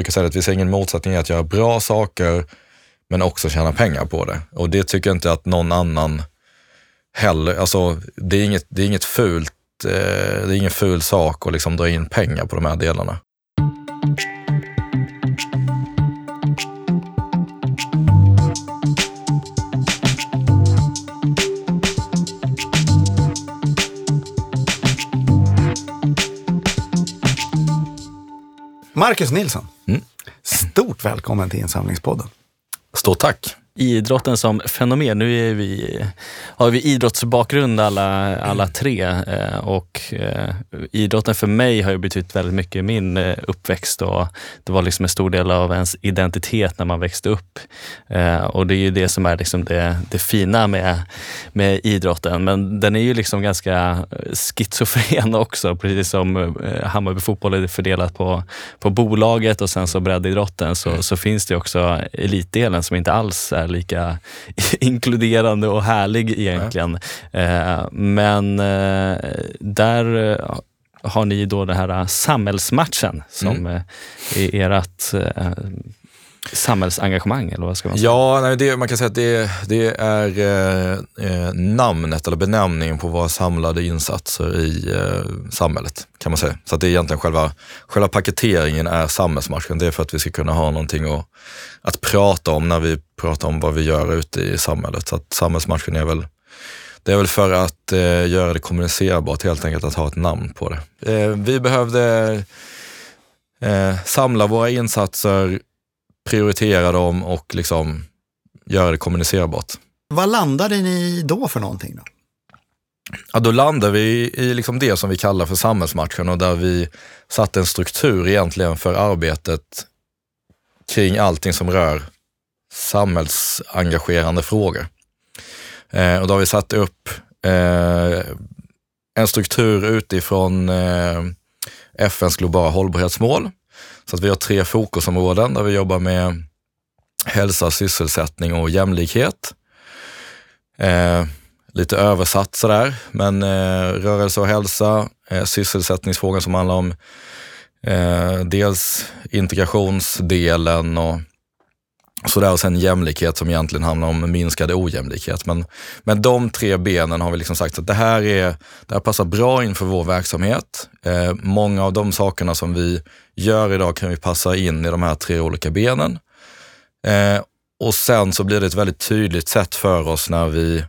brukar säga att vi ser ingen motsättning i att göra bra saker men också tjäna pengar på det. Och det tycker jag inte att någon annan heller, alltså det är inget, det är inget fult, eh, det är ingen ful sak att liksom dra in pengar på de här delarna. Marcus Nilsson, mm. stort välkommen till Insamlingspodden. Stort tack idrotten som fenomen. Nu är vi, har vi idrottsbakgrund alla, alla tre eh, och eh, idrotten för mig har ju betytt väldigt mycket i min eh, uppväxt och det var liksom en stor del av ens identitet när man växte upp. Och det är ju det som är liksom det, det fina med, med idrotten. Men den är ju liksom ganska schizofren också, precis som Hammarby fotboll är fördelat på, på bolaget och sen så breddidrotten så, så finns det också elitdelen som inte alls är lika inkluderande och härlig egentligen. Eh, men eh, där eh, har ni då den här samhällsmatchen som mm. är ert samhällsengagemang eller vad ska man säga? Ja, nej, det, man kan säga att det, det är eh, eh, namnet eller benämningen på våra samlade insatser i eh, samhället kan man säga. Så att det är egentligen själva, själva paketeringen är samhällsmatchen. Det är för att vi ska kunna ha någonting att, att prata om när vi pratar om vad vi gör ute i samhället. Så att samhällsmatchen är väl det är väl för att eh, göra det kommunicerbart helt enkelt, att ha ett namn på det. Eh, vi behövde eh, samla våra insatser prioritera dem och liksom göra det kommunicerbart. Vad landade ni då för någonting? Då? Ja, då landade vi i liksom det som vi kallar för samhällsmatchen och där vi satte en struktur egentligen för arbetet kring allting som rör samhällsengagerande frågor. Eh, och då har vi satt upp eh, en struktur utifrån eh, FNs globala hållbarhetsmål så att vi har tre fokusområden där vi jobbar med hälsa, sysselsättning och jämlikhet. Eh, lite översatt sådär, men eh, rörelse och hälsa, eh, sysselsättningsfrågan som handlar om eh, dels integrationsdelen och sådär och sen jämlikhet som egentligen handlar om minskad ojämlikhet. Men, med de tre benen har vi liksom sagt att det här, är, det här passar bra inför vår verksamhet. Eh, många av de sakerna som vi gör idag kan vi passa in i de här tre olika benen. Eh, och sen så blir det ett väldigt tydligt sätt för oss när vi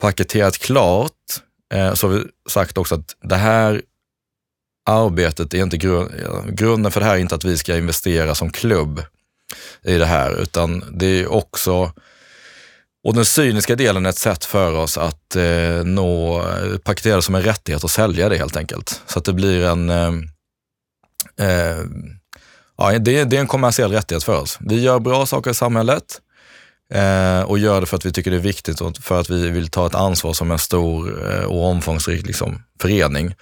paketerat klart, eh, så har vi sagt också att det här arbetet är inte grund, grunden för det här är inte att vi ska investera som klubb i det här, utan det är också och den cyniska delen är ett sätt för oss att eh, nå, paketera det som en rättighet och sälja det helt enkelt. Så att det blir en, eh, eh, ja, det, det, är en kommersiell rättighet för oss. Vi gör bra saker i samhället eh, och gör det för att vi tycker det är viktigt och för att vi vill ta ett ansvar som en stor eh, och omfångsrik liksom, förening.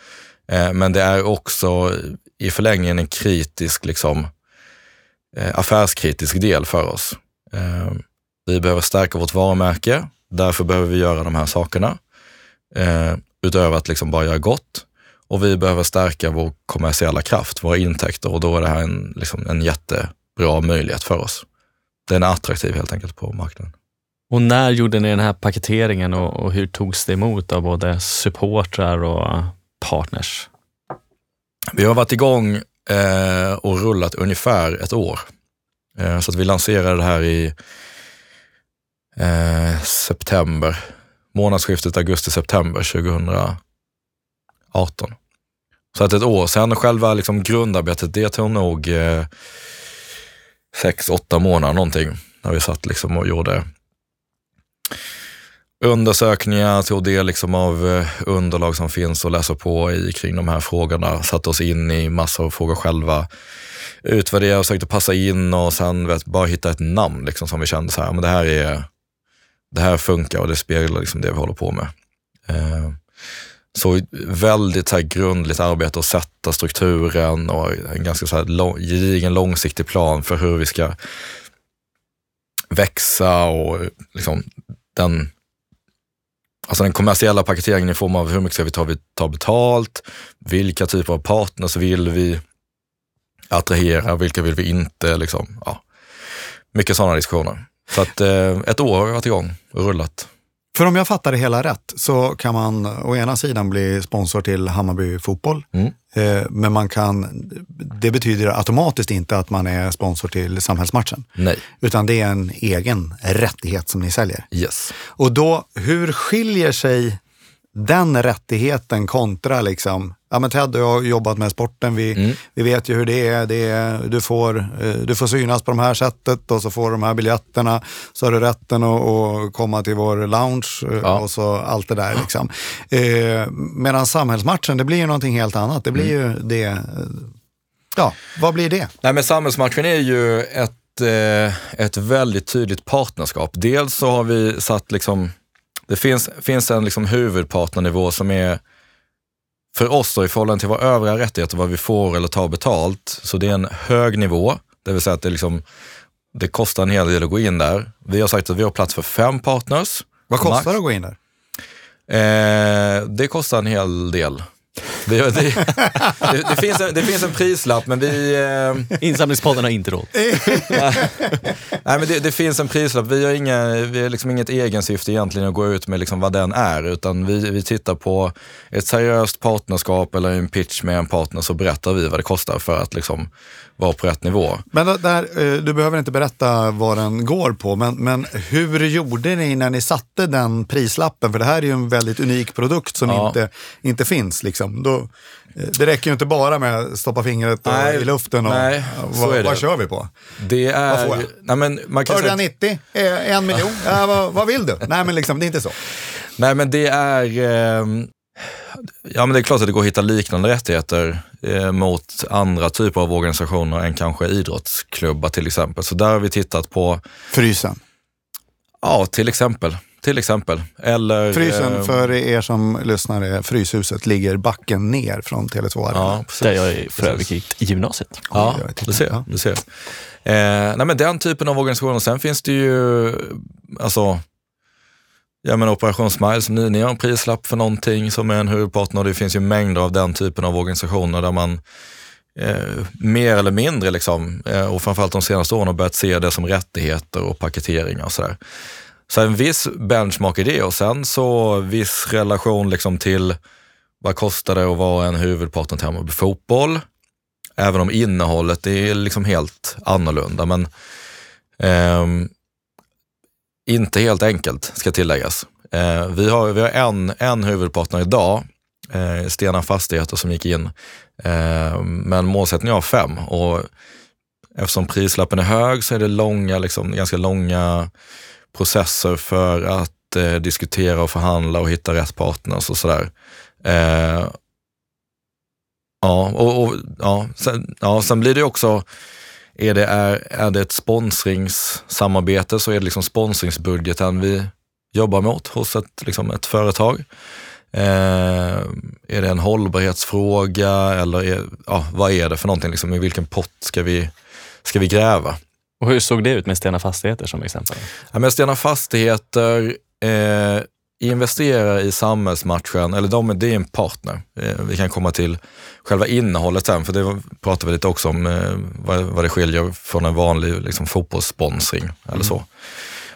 Eh, men det är också i förlängningen en kritisk liksom, Eh, affärskritisk del för oss. Eh, vi behöver stärka vårt varumärke, därför behöver vi göra de här sakerna. Eh, utöver att liksom bara göra gott. Och vi behöver stärka vår kommersiella kraft, våra intäkter och då är det här en, liksom en jättebra möjlighet för oss. Den är attraktiv helt enkelt på marknaden. Och när gjorde ni den här paketeringen och, och hur togs det emot av både supportrar och partners? Vi har varit igång eh, och rullat ungefär ett år. Eh, så att vi lanserade det här i eh, september, månadsskiftet augusti-september 2018. Så att ett år sen själva liksom grundarbetet, det tog nog eh, sex, åtta månader någonting. När vi satt liksom och gjorde undersökningar, tog del liksom av eh, underlag som finns att läsa på i kring de här frågorna, satte oss in i massor av frågor själva, utvärderade och försökte passa in och sen vet, bara hitta ett namn liksom, som vi kände så här, men det här, är, det här funkar och det speglar liksom det vi håller på med. Eh, så väldigt så här grundligt arbete att sätta strukturen och en ganska så här lång, gedigen långsiktig plan för hur vi ska växa och liksom den Alltså den kommersiella paketeringen i form av hur mycket ska vi ta, ta betalt, vilka typer av partners vill vi attrahera, vilka vill vi inte? Liksom. Ja. Mycket sådana diskussioner. Så att eh, ett år har vi varit igång och rullat. För om jag fattar det hela rätt så kan man å ena sidan bli sponsor till Hammarby fotboll. Mm. Eh, men man kan, det betyder automatiskt inte att man är sponsor till samhällsmatchen. Nej. Utan det är en egen rättighet som ni säljer. Yes. Och då, hur skiljer sig den rättigheten kontra liksom, ja men Ted och jag har jobbat med sporten, vi, Mm. vi vet ju hur det är, det är du, får, eh, du får synas på de här sättet och så får du de här biljetterna, så har du rätten att, att komma till vår lounge eh, Ja. och så allt det där liksom. Eh, medan samhällsmatchen, det blir ju någonting helt annat, det blir Mm. ju det, ja, vad blir det? Nej, men samhällsmatchen är ju ett, ett väldigt tydligt partnerskap. Dels så har vi satt liksom, det finns, finns en liksom huvudpartnernivå som är för oss då, i förhållande till våra övriga rättigheter, vad vi får eller tar betalt. Så det är en hög nivå, det vill säga att det, liksom, det kostar en hel del att gå in där. Vi har sagt att vi har plats för fem partners. Vad kostar Max. det att gå in där? Eh, det kostar en hel del. Det, det, det, det, finns en, det finns en prislapp, men vi... Eh, Insamlingspodden har inte råd. Nej, men det, det finns en prislapp. Vi har, inga, vi har liksom inget egensyfte egentligen att gå ut med liksom vad den är, utan vi, vi tittar på ett seriöst partnerskap eller en pitch med en partner så berättar vi vad det kostar för att liksom vara på rätt nivå. Men där, eh, du behöver inte berätta vad den går på, men, men hur gjorde ni när ni satte den prislappen? För det här är ju en väldigt unik produkt som Ja. inte, inte finns. Liksom. Då, eh, det räcker ju inte bara med att stoppa fingret Nej, i luften och nej, vad, vad kör vi på? Det är... Vad får jag? Nej, men man kan säga, 190? Eh, En miljon? Ja, vad, vad vill du? Nej, men liksom, det är inte så. nej, men det är... ehm, Ja, men det är klart att det går att hitta liknande rättigheter eh, mot andra typer av organisationer än kanske idrottsklubbar till exempel. Så där har vi tittat på, Frysen. ja, till exempel. Till exempel. Eller, Frysen, eh, för er som lyssnar, är Fryshuset ligger backen ner från Tele2 Arena. Ja, precis. Där jag för övrigt gick i gymnasiet. Ja, jag du ser. Du ser. Eh, nej, men den typen av organisationer. Sen finns det ju, alltså, ja men Operation Smile, som ni, ni har en prislapp för någonting som är en huvudpartner. Det finns ju mängder av den typen av organisationer där man eh, mer eller mindre, liksom, eh, och framförallt de senaste åren har börjat se det som rättigheter och paketeringar och sådär. Så en viss benchmark i det och sen så viss relation liksom till vad kostar det att vara en huvudpartner till Hammarby Fotboll? Även om innehållet är liksom helt annorlunda. Men eh, inte helt enkelt, ska tilläggas. Eh, vi har, vi har en, en huvudpartner idag, eh, Stena Fastigheter som gick in. Eh, men målsättningen är fem och eftersom prislappen är hög så är det långa, liksom, ganska långa processer för att eh, diskutera och förhandla och hitta rätt partners och sådär. Eh, ja, och, och, ja, sen, ja, sen blir det också, är det, är, är det ett sponsringssamarbete så är det liksom sponsringsbudgeten vi jobbar mot hos ett, liksom ett företag. Eh, är det en hållbarhetsfråga eller är, ja, vad är det för någonting? Liksom, I vilken pott ska vi, ska vi gräva? Och hur såg det ut med Stena Fastigheter som exempel? Ja, men Stena Fastigheter eh, investerar i samhällsmatchen, eller de, det är en partner. Eh, vi kan komma till själva innehållet sen, för det pratar vi lite också om eh, vad, vad det skiljer från en vanlig liksom, fotbollssponsring eller så.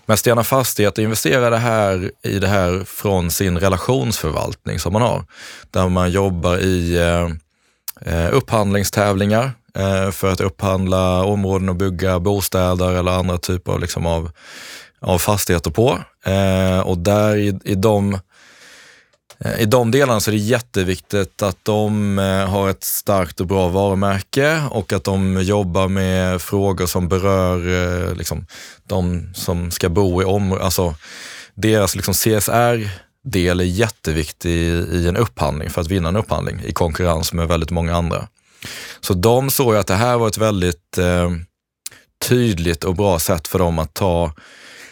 Men Stena Fastigheter investerar det här, i det här från sin relationsförvaltning som man har, där man jobbar i eh, eh, upphandlingstävlingar Eh, för att upphandla områden och bygga bostäder eller andra typer av, liksom av, av fastigheter på. Eh, och där i, i, de, eh, i de delarna så är det jätteviktigt att de eh, har ett starkt och bra varumärke och att de jobbar med frågor som berör eh, liksom, de som ska bo i området. Alltså, deras liksom CSR-del är jätteviktig i, i en upphandling för att vinna en upphandling i konkurrens med väldigt många andra. Så de såg ju att det här var ett väldigt eh, tydligt och bra sätt för dem att ta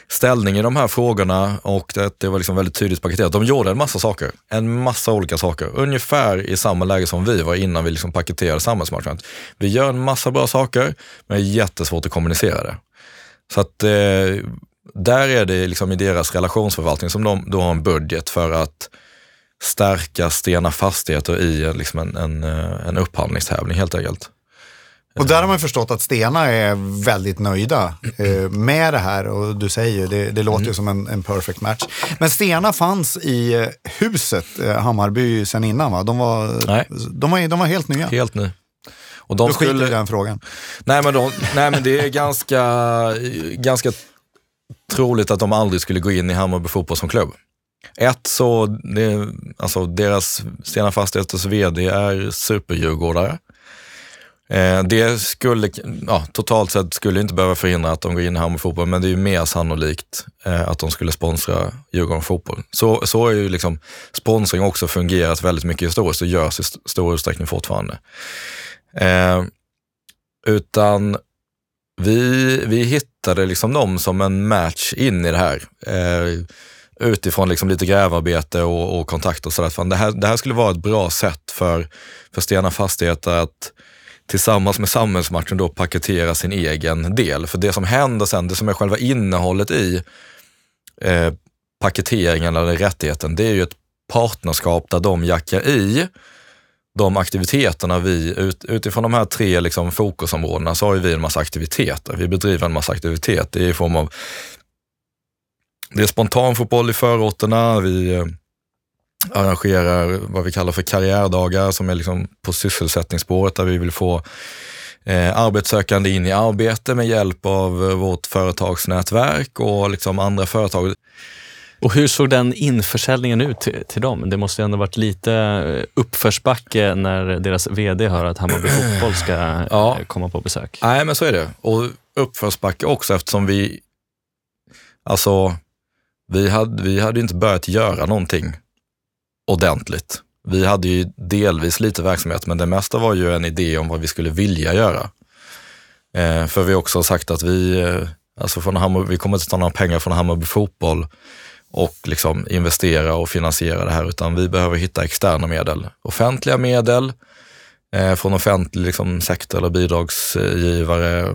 ställning i de här frågorna och det, det var liksom väldigt tydligt paketerat. De gjorde en massa saker, en massa olika saker, ungefär i samma läge som vi var innan vi liksom paketerade samhällsmarknaden. Vi gör en massa bra saker, men det är jättesvårt att kommunicera det. Så att eh, där är det liksom i deras relationsförvaltning som de då har en budget för att stärka Stena Fastigheter i en, liksom en, en, eh, en upphandlingstävling helt enkelt. Och där har man förstått att Stena är väldigt nöjda eh, med det här och du säger ju, det, det låter ju mm. som en, en perfect match. Men Stena fanns i eh, huset eh, Hammarby sen innan va? De var, Nej. De, var, de var helt nya. Helt ny. Och de Då skulle... skiter i den frågan. Nej men, de, nej, men det är ganska, ganska troligt att de aldrig skulle gå in i Hammarby fotboll som klubb. Ett, så det, alltså deras Stena Fastigheters vd är superdjurgårdare. Eh, det skulle, ja, totalt sett skulle inte behöva förhindra att de går in i Hammarby fotboll, men det är ju mer sannolikt eh, att de skulle sponsra Djurgården fotboll. Så, så är ju liksom sponsring också fungerat väldigt mycket historiskt och görs i st stor utsträckning fortfarande. Eh, utan vi, vi hittade liksom dem som en match in i det här. Eh, Utifrån liksom lite grävarbete och, och kontakt och sådär. Det här, det här skulle vara ett bra sätt för, för Stena Fastigheter att tillsammans med samhällsmatchen då paketera sin egen del. För det som händer sen, det som är själva innehållet i eh, paketeringen eller rättigheten, det är ju ett partnerskap där de jackar i de aktiviteterna vi, ut, utifrån de här tre liksom fokusområdena så har vi en massa aktiviteter. Vi bedriver en massa aktiviteter i form av det är spontanfotboll i förorterna, vi eh, arrangerar vad vi kallar för karriärdagar som är liksom på sysselsättningsspåret där vi vill få eh, arbetssökande in i arbete med hjälp av eh, vårt företagsnätverk och liksom andra företag. Och hur såg den införsäljningen ut till, till dem? Det måste ju ändå varit lite eh, uppförsbacke när deras vd hör att Hammarby fotboll ska ja. komma på besök. Nej, men så är det. Och uppförsbacke också eftersom vi, alltså, vi hade, vi hade inte börjat göra någonting ordentligt. Vi hade ju delvis lite verksamhet, men det mesta var ju en idé om vad vi skulle vilja göra. Eh, för vi har också sagt att vi, eh, alltså från Hammarby, vi kommer inte ta några pengar från Hammarby fotboll och liksom investera och finansiera det här, utan vi behöver hitta externa medel. Offentliga medel eh, från offentlig liksom, sektor eller bidragsgivare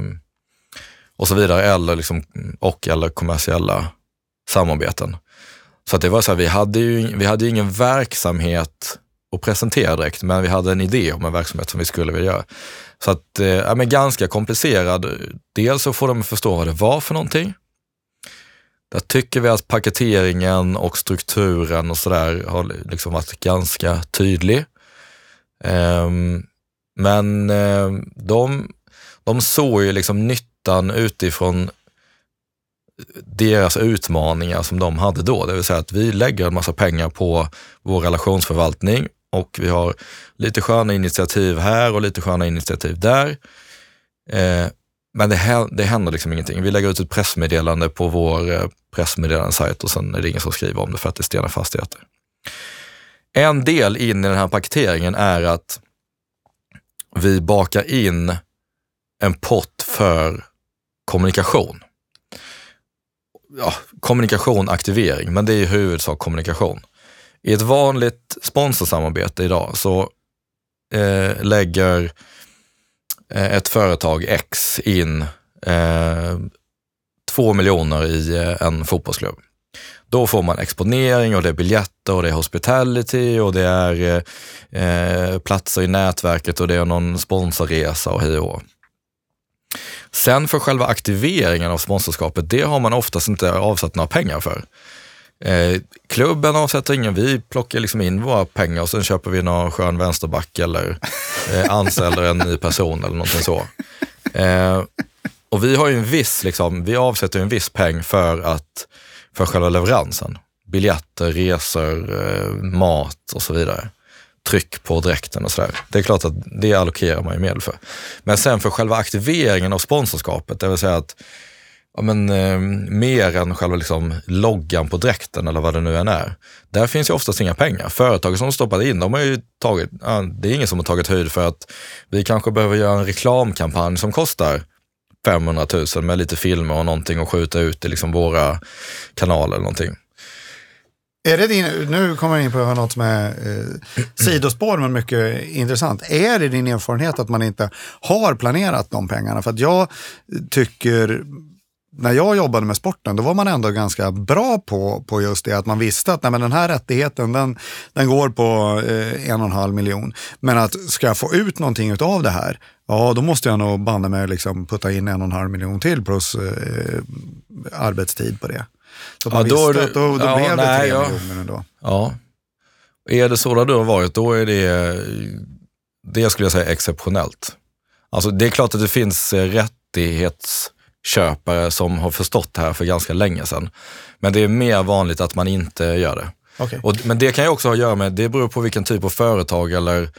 och så vidare, eller liksom, och eller kommersiella samarbeten. Så att det var så här, vi hade ju vi hade ingen verksamhet att presentera direkt, men vi hade en idé om en verksamhet som vi skulle vilja göra. Så att, eh, ja, men ganska komplicerad. Dels så får de förstå vad det var för någonting. Där tycker vi att paketeringen och strukturen och sådär har liksom varit ganska tydlig. Ehm, men ehm, de, de såg ju liksom nyttan utifrån deras utmaningar som de hade då. Det vill säga att vi lägger en massa pengar på vår relationsförvaltning och vi har lite sköna initiativ här och lite sköna initiativ där. Eh, men det, det händer liksom ingenting. Vi lägger ut ett pressmeddelande på vår eh, pressmeddelandesajt och sen är det ingen som skriver om det för att det är Stena Fastigheter. En del in i den här paketeringen är att vi bakar in en pott för kommunikation ja, kommunikation, aktivering, men det är i huvudsak kommunikation. I ett vanligt sponsorsamarbete idag så eh, lägger eh, ett företag X in eh, två miljoner i eh, en fotbollsklubb. Då får man exponering och det är biljetter och det är hospitality och det är eh, eh platser i nätverket och det är någon sponsorresa och hej och Sen för själva aktiveringen av sponsorskapet, det har man oftast inte avsatt några pengar för. Eh, klubben avsätter ingen, vi plockar liksom in våra pengar och sen köper vi någon skön vänsterback eller eh, anställer en ny person eller någonting så. Eh, och vi har ju en viss, liksom, vi avsätter en viss peng för, att, för själva leveransen. Biljetter, resor, eh, mat och så vidare tryck på dräkten och sådär. Det är klart att det allokerar man ju medel för. Men sen för själva aktiveringen av sponsorskapet, det vill säga att ja, men, eh, mer än själva liksom, loggan på dräkten eller vad det nu än är. Där finns ju oftast inga pengar. Företaget som stoppat in, de har ju tagit, ja, det är ingen som har tagit höjd för att vi kanske behöver göra en reklamkampanj som kostar 500 000 med lite filmer och någonting och skjuta ut i liksom våra kanaler eller någonting. Är det din, nu kommer jag in på något som är eh, sidospår men mycket intressant. Är det din erfarenhet att man inte har planerat de pengarna? För att jag tycker när jag jobbade med sporten, då var man ändå ganska bra på, på just det, att man visste att nej, men den här rättigheten, den, den går på eh, en och en halv miljon. Men att ska jag få ut någonting av det här, ja då måste jag nog banne mig liksom putta in en och en halv miljon till plus eh, arbetstid på det. Så man Ja, då är visste det- att då, då ja, blev det nej, tre ja. miljoner ändå. Ja. Är det så det har varit, då är det, det skulle jag säga exceptionellt. Alltså det är klart att det finns eh, rättighetsköpare som har förstått det här för ganska länge sedan. Men det är mer vanligt att man inte gör det. Okej. Och, men det kan ju också ha att göra med, det beror på vilken typ av företag eller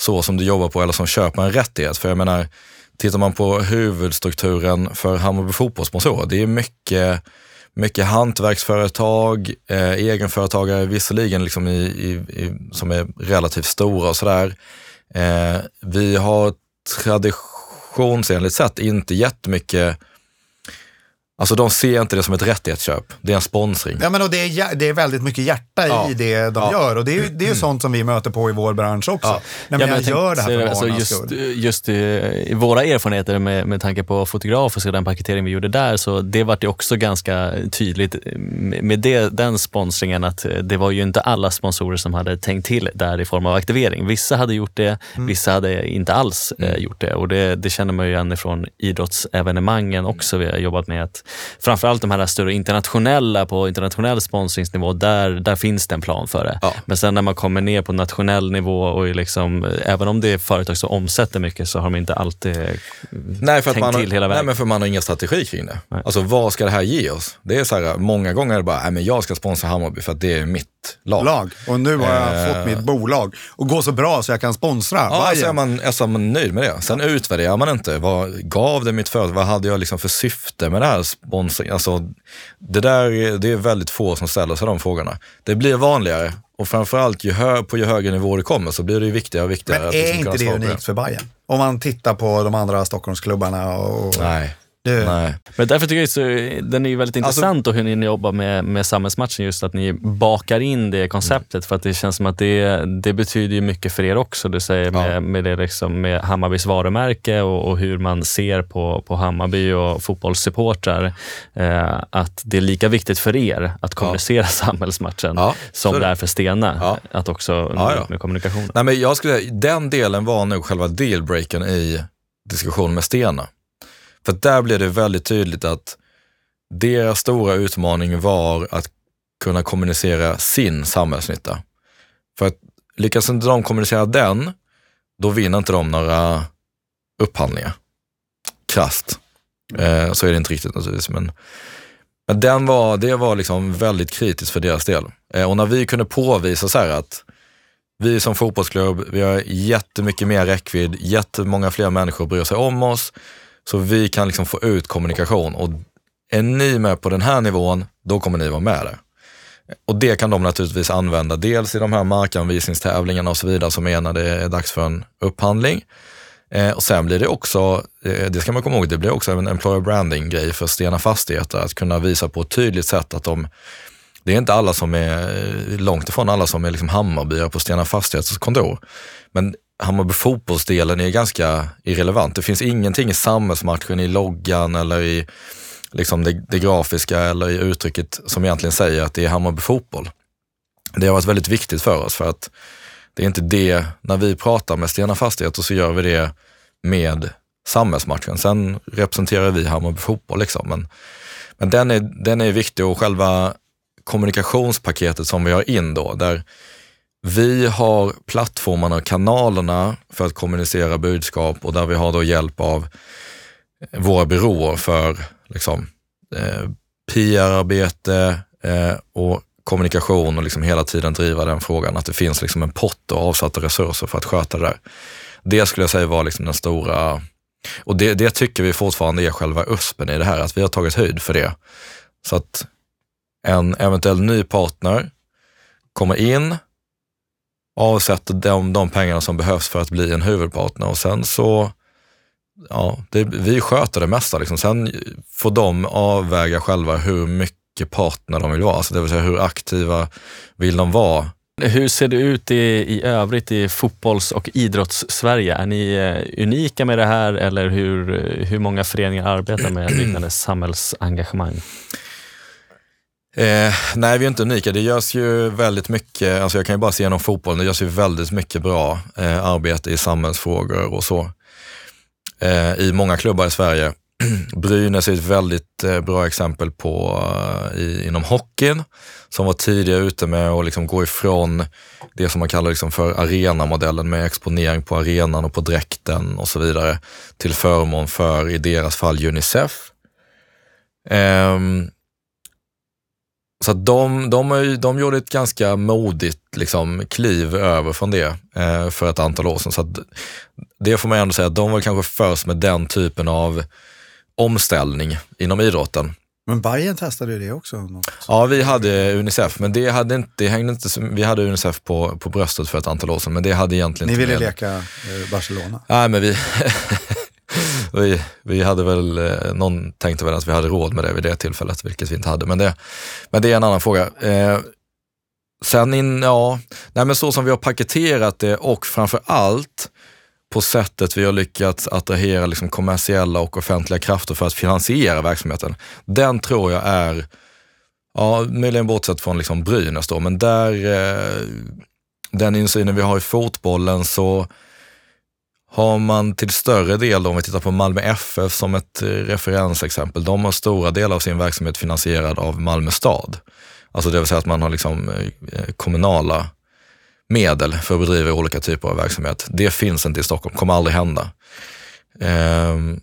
så som du jobbar på eller som köper en rättighet. För jag menar, tittar man på huvudstrukturen för Hammarby fotbollssponsor, det är mycket, mycket hantverksföretag, eh, egenföretagare, visserligen liksom i, i, i, som är relativt stora och sådär. Eh, vi har traditionsenligt sett inte jättemycket Alltså de ser inte det som ett rättighetsköp, det är en sponsring. Ja, men och det, är, det är väldigt mycket hjärta Ja. i det de Ja. gör och det är ju det är ju sånt som vi möter på i vår bransch också. Ja. Nej, men Ja, jag, men gör det här för barnens alltså skull. just, just i, i våra erfarenheter med, med tanke på fotograf och den paketering vi gjorde där, så det vart ju också ganska tydligt med det, den sponsringen att det var ju inte alla sponsorer som hade tänkt till där i form av aktivering. Vissa hade gjort det, Mm. vissa hade inte alls eh, gjort det och det, det känner man ju igen ifrån idrottsevenemangen också. Vi har jobbat med att framförallt de här större internationella på internationell sponsringsnivå, där, där finns det en plan för det. Ja. Men sen när man kommer ner på nationell nivå och liksom, även om det är företag som omsätter mycket så har de inte alltid Nej, för tänkt har- till hela nej, vägen. men för man har ingen strategi kring det. Nej. Alltså vad ska det här ge oss? Det är så här, många gånger bara, nej, men jag ska sponsra Hammarby för att det är mitt lag. lag. Och nu har jag Eh. fått mitt bolag och går så bra så jag kan sponsra Ja, så är man, alltså, man nöjd med det. Sen utvärderar man inte. Vad gav det mitt företag? Vad hade jag liksom för syfte med det här sponsring? Alltså, det där är- det är väldigt få som ställer sig de frågorna. Det blir vanligare och framförallt ju hö, på ju högre nivå det kommer så blir det ju viktigare och viktigare. Men att är kunna inte det unikt för Bayern? Om man tittar på de andra Stockholmsklubbarna och... Nej, Det, nej. Men därför tycker jag så, den är ju väldigt Alltså- intressant och hur ni jobbar med, med samhällsmatchen, just att ni bakar in det konceptet. För att det känns som att det, det betyder ju mycket för er också. Du säger med, Ja. med, det liksom, med Hammarbys varumärke och, och hur man ser på, på Hammarby och fotbollssupportrar. Eh, att det är lika viktigt för er att kommunicera samhällsmatchen Ja, som det är för Stena. Ja. Att också nå Ja, ja. ut med kommunikationen. Nej, men jag skulle säga, den delen var nog själva dealbreakern i diskussionen med Stena. För där blev det väldigt tydligt att deras stora utmaning var att kunna kommunicera sin samhällsnytta. För att lyckas inte de kommunicera den, då vinner inte de några upphandlingar. Krasst. Eh, så är det inte riktigt naturligtvis. Men, men den var, det var liksom väldigt kritiskt för deras del. Eh, och när vi kunde påvisa så här att vi som fotbollsklubb, vi har jättemycket mer räckvidd, jättemånga fler människor bryr sig om oss. Så vi kan liksom få ut kommunikation och är ni med på den här nivån, då kommer ni vara med där. Och det kan de naturligtvis använda, dels i de här markanvisningstävlingarna och så vidare som är när det är dags för en upphandling. Eh, och sen blir det också, eh, det ska man komma ihåg, det blir också en employer branding-grej för Stena Fastigheter, att kunna visa på ett tydligt sätt att de det är inte alla som är, eh, långt ifrån alla som är liksom Hammarbyare på Stena Fastighets kontor. Men Hammarby fotbollsdelen är ganska irrelevant. Det finns ingenting i samhällsmatchen, i loggan eller i liksom det, det grafiska eller i uttrycket som egentligen säger att det är Hammarby fotboll. Det har varit väldigt viktigt för oss för att det är inte det, när vi pratar med Stena Fastigheter så gör vi det med samhällsmatchen. Sen representerar vi Hammarby fotboll liksom. Men, men den, är, den är viktig och själva kommunikationspaketet som vi har in då, där vi har plattformarna och kanalerna för att kommunicera budskap och där vi har då hjälp av eh, våra byråer för liksom, eh, PR-arbete eh, och kommunikation och liksom hela tiden driva den frågan, att det finns liksom en pott och avsatta resurser för att sköta det där. Det skulle jag säga var liksom den stora, och det, det tycker vi fortfarande är själva USPen i det här, att vi har tagit höjd för det. Så att en eventuell ny partner kommer in, avsätter de, de pengarna som behövs för att bli en huvudpartner och sen så, ja, det, vi sköter det mesta. Liksom. Sen får de avväga själva hur mycket partner de vill vara, alltså det vill säga hur aktiva vill de vara Hur ser det ut i, i övrigt i fotbolls och idrottssverige? Är ni eh, unika med det här eller hur, hur många föreningar arbetar med liknande samhällsengagemang? Eh, nej, vi är inte unika. Det görs ju väldigt mycket, alltså jag kan ju bara se genom fotbollen, det görs ju väldigt mycket bra eh, arbete i samhällsfrågor och så. Eh, I många klubbar i Sverige. Brynäs är ett väldigt eh, bra exempel på eh, i, inom hockeyn, som var tidigare ute med att liksom gå ifrån det som man kallar liksom för arenamodellen med exponering på arenan och på dräkten och så vidare, till förmån för, i deras fall, Unicef. Um, så de, de, de gjorde ett ganska modigt liksom, kliv över från det eh, för ett antal år sedan. Så det får man ändå säga att de var kanske först med den typen av omställning inom idrotten. Men Bayern testade ju det också. Något. Ja, vi hade Unicef, men det, hade inte, det hängde inte, vi hade Unicef på, på bröstet för ett antal år sedan, men det hade egentligen Ni ville leka eh, Barcelona? Nej, men vi, vi, vi hade väl, eh, någon tänkte väl att vi hade råd med det vid det tillfället, vilket vi inte hade. Men det, men det är en annan fråga. Eh, sen in, ja, nej men så som vi har paketerat det och framför allt på sättet vi har lyckats attrahera liksom kommersiella och offentliga krafter för att finansiera verksamheten. Den tror jag är, ja, möjligen bortsett från liksom Brynäs då, men där, eh, den insynen vi har i fotbollen så har man till större del, då, om vi tittar på Malmö FF som ett eh, referensexempel, de har stora delar av sin verksamhet finansierad av Malmö stad. Alltså det vill säga att man har liksom eh, eh, kommunala medel för att bedriva olika typer av verksamhet. Det finns inte i Stockholm, kommer aldrig hända. Ehm,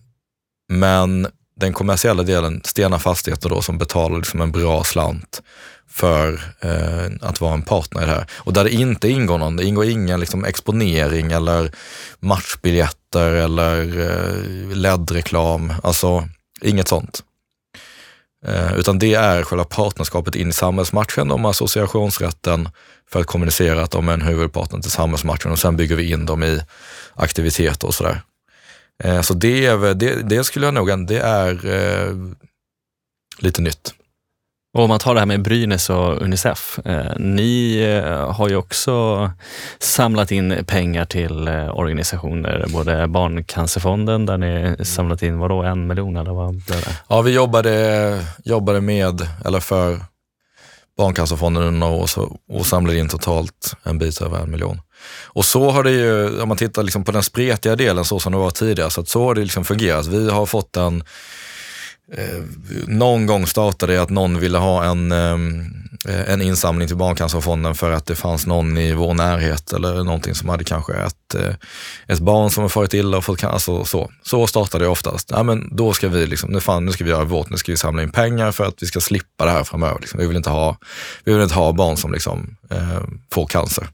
men den kommersiella delen, Stena Fastigheter då, som betalar liksom en bra slant för eh, att vara en partner i det här. Och där det inte ingår någon, det ingår ingen liksom, exponering eller matchbiljetter eller eh, LED-reklam, alltså inget sånt. Eh, utan det är själva partnerskapet in i samhällsmatchen, de har associationsrätten för att kommunicera att de är en huvudpartner till samhällsmatchen och sen bygger vi in dem i aktiviteter och sådär. Eh, så det, är, det, det skulle jag nog, det är eh, lite nytt. Och om man tar det här med Brynäs och Unicef. Eh, ni eh, har ju också samlat in pengar till organisationer, både Barncancerfonden där ni samlat in, vadå, en miljon eller vad blev det? Ja, vi jobbade, jobbade med, eller för Barncancerfonden under några år så, och samlade in totalt en bit över en miljon. Och så har det ju, om man tittar liksom på den spretiga delen så som det var tidigare, så att så har det liksom fungerat. Vi har fått en, eh, någon gång startade det att någon ville ha en, eh, Eh, en insamling till Barncancerfonden för att det fanns någon i vår närhet eller någonting som hade kanske ett, eh, ett barn som har farit illa och fått cancer. Alltså, så. så startade det oftast. Ja, men då ska vi, liksom, nu, fan, nu ska vi göra vårt, nu ska vi samla in pengar för att vi ska slippa det här framöver. Liksom. Vi, vill inte ha, vi vill inte ha barn som liksom, eh, får cancer.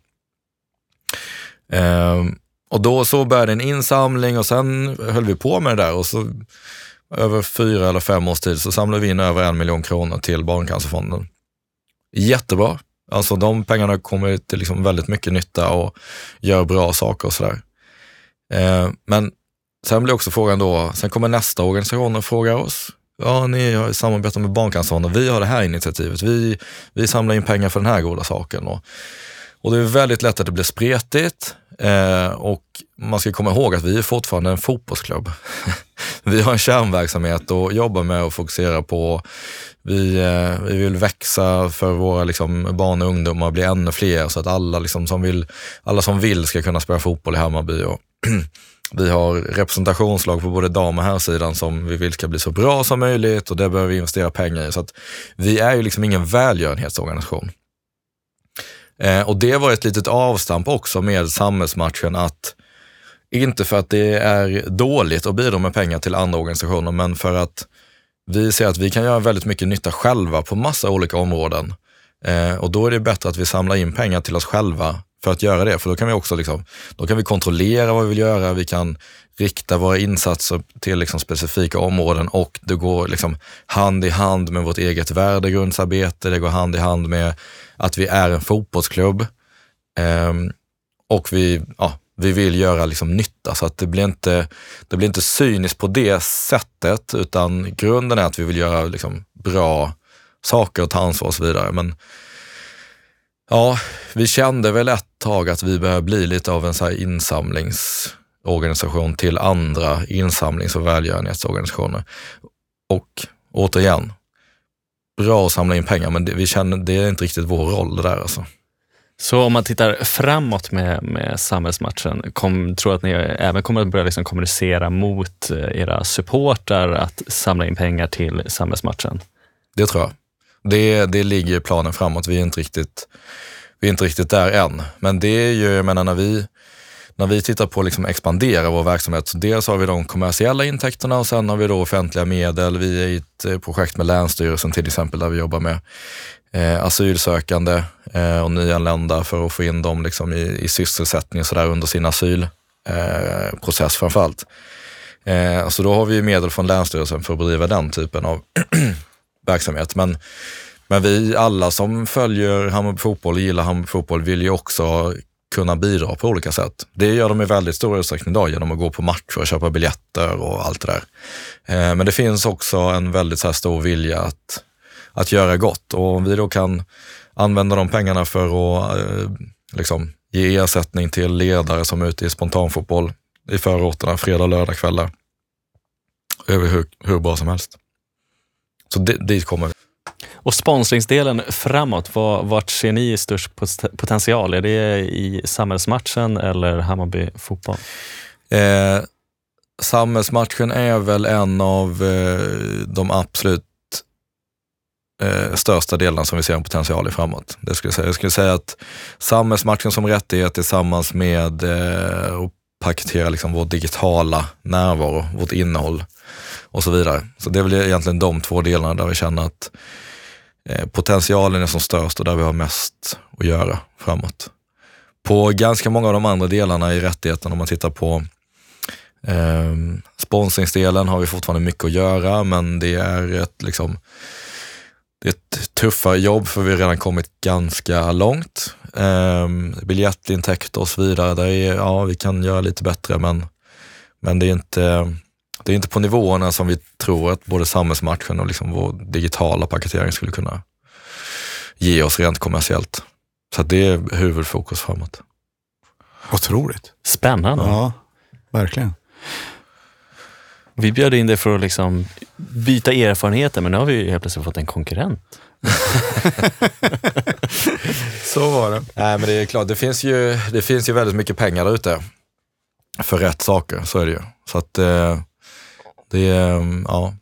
Eh, och då så började en insamling och sen höll vi på med det där och så över fyra eller fem års tid så samlade vi in över en miljon kronor till Barncancerfonden. Jättebra. Alltså de pengarna kommer till liksom väldigt mycket nytta och gör bra saker och sådär. Eh, men sen blir också frågan då, sen kommer nästa organisation och frågar oss, ja ni har samarbetat med Barncancerfonden, vi har det här initiativet, vi, vi samlar in pengar för den här goda saken. Och, och det är väldigt lätt att det blir spretigt eh, och man ska komma ihåg att vi är fortfarande en fotbollsklubb. vi har en kärnverksamhet och jobbar med och fokusera på, vi, eh, vi vill växa för våra liksom, barn och ungdomar, bli ännu fler så att alla, liksom, som vill, alla som vill ska kunna spela fotboll i Hammarby. Och vi har representationslag på både dam och herrsidan som vi vill ska bli så bra som möjligt och det behöver vi investera pengar i. Så att vi är ju liksom ingen välgörenhetsorganisation. Eh, och det var ett litet avstamp också med samhällsmatchen att inte för att det är dåligt att bidra med pengar till andra organisationer, men för att vi ser att vi kan göra väldigt mycket nytta själva på massa olika områden. Eh, och då är det bättre att vi samlar in pengar till oss själva för att göra det, för då kan vi också liksom, då kan vi kontrollera vad vi vill göra, vi kan rikta våra insatser till liksom specifika områden och det går liksom hand i hand med vårt eget värdegrundsarbete, det går hand i hand med att vi är en fotbollsklubb. Ehm, och vi, ja, vi vill göra liksom nytta. Så att det blir, inte, det blir inte cyniskt på det sättet utan grunden är att vi vill göra liksom bra saker och ta ansvar och så vidare. Men Ja, vi kände väl ett tag att vi började bli lite av en så här insamlingsorganisation till andra insamlings och välgörenhetsorganisationer. Och återigen, bra att samla in pengar, men det, vi känner, det är inte riktigt vår roll det där alltså. Så om man tittar framåt med, med samhällsmatchen, kom, tror att ni även kommer att börja liksom kommunicera mot eh, era supportrar att samla in pengar till samhällsmatchen? Det tror jag. Det, det ligger i planen framåt. Vi är inte riktigt, vi är inte riktigt där än. Men det är ju, jag menar när vi, när vi tittar på att liksom expandera vår verksamhet, så dels har vi de kommersiella intäkterna och sen har vi då offentliga medel. Vi är i ett eh, projekt med Länsstyrelsen till exempel där vi jobbar med eh, asylsökande eh, och nyanlända för att få in dem liksom i, i sysselsättning så där under sin asylprocess eh, framförallt. Eh, så då har vi medel från Länsstyrelsen för att bedriva den typen av verksamhet. Men, men vi alla som följer Hammarby fotboll och gillar Hammarby fotboll vill ju också kunna bidra på olika sätt. Det gör de i väldigt stor utsträckning idag genom att gå på matcher och köpa biljetter och allt det där. Eh, men det finns också en väldigt så stor vilja att, att göra gott och om vi då kan använda de pengarna för att eh, liksom, ge ersättning till ledare som är ute i spontanfotboll i förorterna fredag och lördagskvällar. Över hur, hur bra som helst. Så dit kommer vi. Och sponsringsdelen framåt, vart ser ni störst potential? Är det i samhällsmatchen eller Hammarby fotboll? Eh, samhällsmatchen är väl en av eh, de absolut eh, största delarna som vi ser en potential i framåt. Det skulle jag, säga. jag skulle säga att samhällsmatchen som rättighet tillsammans med eh, att paketera liksom vår digitala närvaro, vårt innehåll och så vidare. Så det är väl egentligen de två delarna där vi känner att Eh, potentialen är som störst och där vi har mest att göra framåt. På ganska många av de andra delarna i rättigheten, om man tittar på eh, sponsringsdelen har vi fortfarande mycket att göra, men det är ett liksom det är ett tuffare jobb för vi har redan kommit ganska långt. Eh, biljettintäkter och så vidare, där är, ja, vi kan göra lite bättre men, men det är inte det är inte på nivåerna som vi tror att både samhällsmatchen och liksom vår digitala paketering skulle kunna ge oss rent kommersiellt. Så det är huvudfokus framåt. Otroligt. Spännande. Ja, verkligen. Vi bjöd in dig för att liksom byta erfarenheter, men nu har vi helt plötsligt fått en konkurrent. Så var det. Nej, men det är klart, det finns ju, det finns ju väldigt mycket pengar där ute för rätt saker, så är det ju. Så att eh, det är, mm, ja.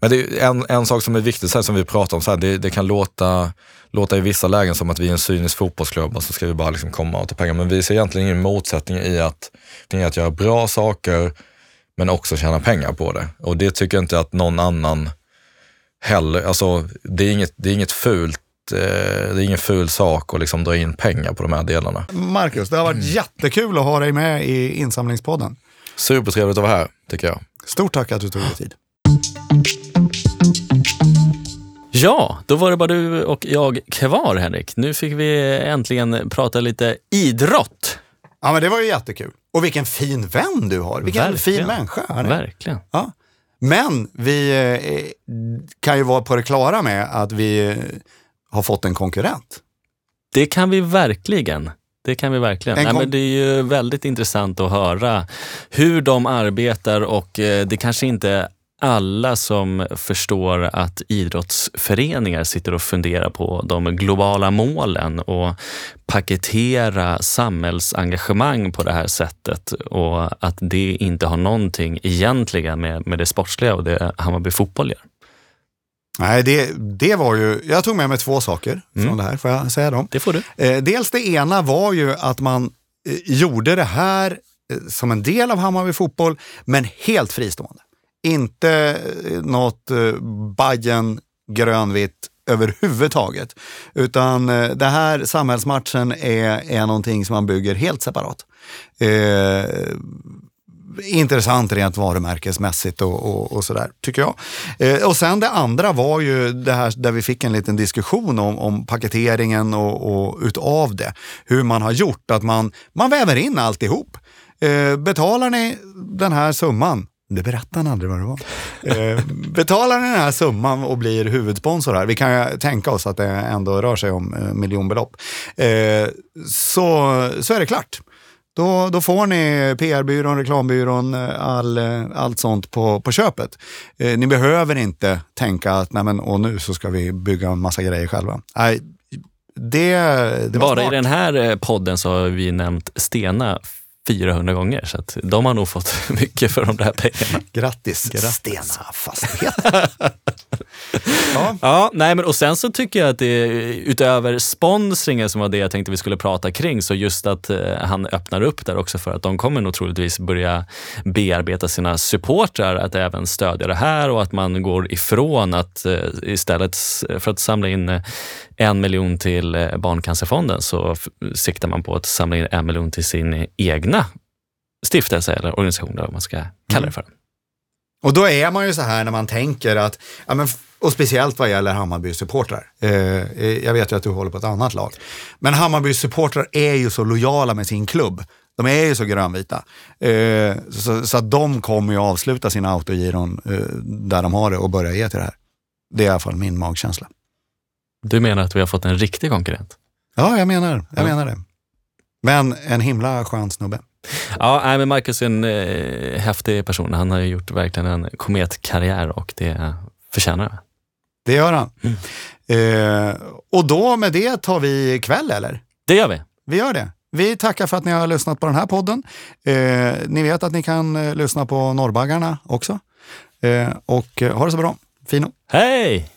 Men det är en, en sak som är viktig, så här, som vi pratar om, så här, det, det, kan låta, låta i vissa lägen som att vi är en cynisk fotbollsklubb och så ska vi bara liksom komma och ta pengar. Men vi ser egentligen ingen motsättning i att, i att göra bra saker men också tjäna pengar på det. Och det tycker jag inte att någon annan heller, alltså det är inget, det är inget fult eh, det är ingen ful sak att liksom dra in pengar på de här delarna. Marcus, det har varit mm. jättekul att ha dig med i insamlingspodden. Supertrevligt att vara här, tycker jag. Stort tack att du tog dig tid. Ja, då var det bara du och jag kvar, Henrik. Nu fick vi äntligen prata lite idrott. Ja, men det var ju jättekul. Och vilken fin vän du har. Vilken Verkligen. fin människa. Han Verkligen. Ja. Men vi eh, kan ju vara på det klara med att vi eh, har fått en konkurrent. Det kan vi verkligen. Det kan vi verkligen. Nej, men det är ju väldigt intressant att höra hur de arbetar och eh, det kanske inte alla som förstår att idrottsföreningar sitter och funderar på de globala målen och paketera samhällsengagemang på det här sättet och att det inte har någonting egentligen med, med det sportsliga och det Hammarby fotboll gör. Nej, det, det var ju, jag tog med mig två saker mm. från det här, får jag säga dem? Det får du. Eh, dels det ena var ju att man eh, gjorde det här eh, som en del av Hammarby fotboll, men helt fristående. Inte något eh, Bajen grönvitt överhuvudtaget. Utan eh, det här samhällsmatchen är, är någonting som man bygger helt separat. Eh, intressant rent varumärkesmässigt och, och, och sådär, tycker jag. Eh, och sen det andra var ju det här där vi fick en liten diskussion om, om paketeringen och, och utav det. Hur man har gjort, att man, man väver in alltihop. Eh, betalar ni den här summan Det berättar han aldrig vad det var. Eh, betalar ni den här summan och blir huvudsponsor här, vi kan ju tänka oss att det ändå rör sig om eh, miljonbelopp, eh, så, så är det klart. Då, då får ni PR-byrån, reklambyrån, eh, all, eh, allt sånt på, på köpet. Eh, ni behöver inte tänka att Nej, men, och nu så ska vi bygga en massa grejer själva. Nej, det, det Bara smart. i den här eh, podden så har vi nämnt Stena 400 gånger, så att de har nog fått mycket för de där pengarna. Grattis, Grattis. Stena Fastighet. ja. Ja, nej men och sen så tycker jag att det utöver sponsringen som var det jag tänkte vi skulle prata kring, så just att eh, han öppnar upp där också för att de kommer nog troligtvis börja bearbeta sina supportrar att även stödja det här och att man går ifrån att eh, istället för att samla in eh, en miljon till eh, Barncancerfonden så siktar man på att samla in en miljon till sin egna stiftelse eller organisation, eller vad man ska kalla det för. Och då är man ju så här när man tänker att, ja, men, och speciellt vad gäller Hammarbys supportrar. Eh, eh, jag vet ju att du håller på ett annat lag. Men Hammarbys supportrar är ju så lojala med sin klubb. De är ju så grönvita. Eh, så, så att de kommer ju avsluta sina autogiron eh, där de har det och börja ge till det här. Det är i alla fall min magkänsla. Du menar att vi har fått en riktig konkurrent? Ja, jag menar, jag Ja. menar det. Men en himla skön snubbe. Ja, nej, men Marcus är en eh, häftig person. Han har ju gjort verkligen en kometkarriär och det förtjänar han. Det gör han. Mm. Eh, och då med det tar vi kväll eller? Det gör vi. Vi gör det. Vi tackar för att ni har lyssnat på den här podden. Eh, ni vet att ni kan eh, lyssna på Norrbaggarna också. Eh, och eh, ha det så bra. Fino. Hej!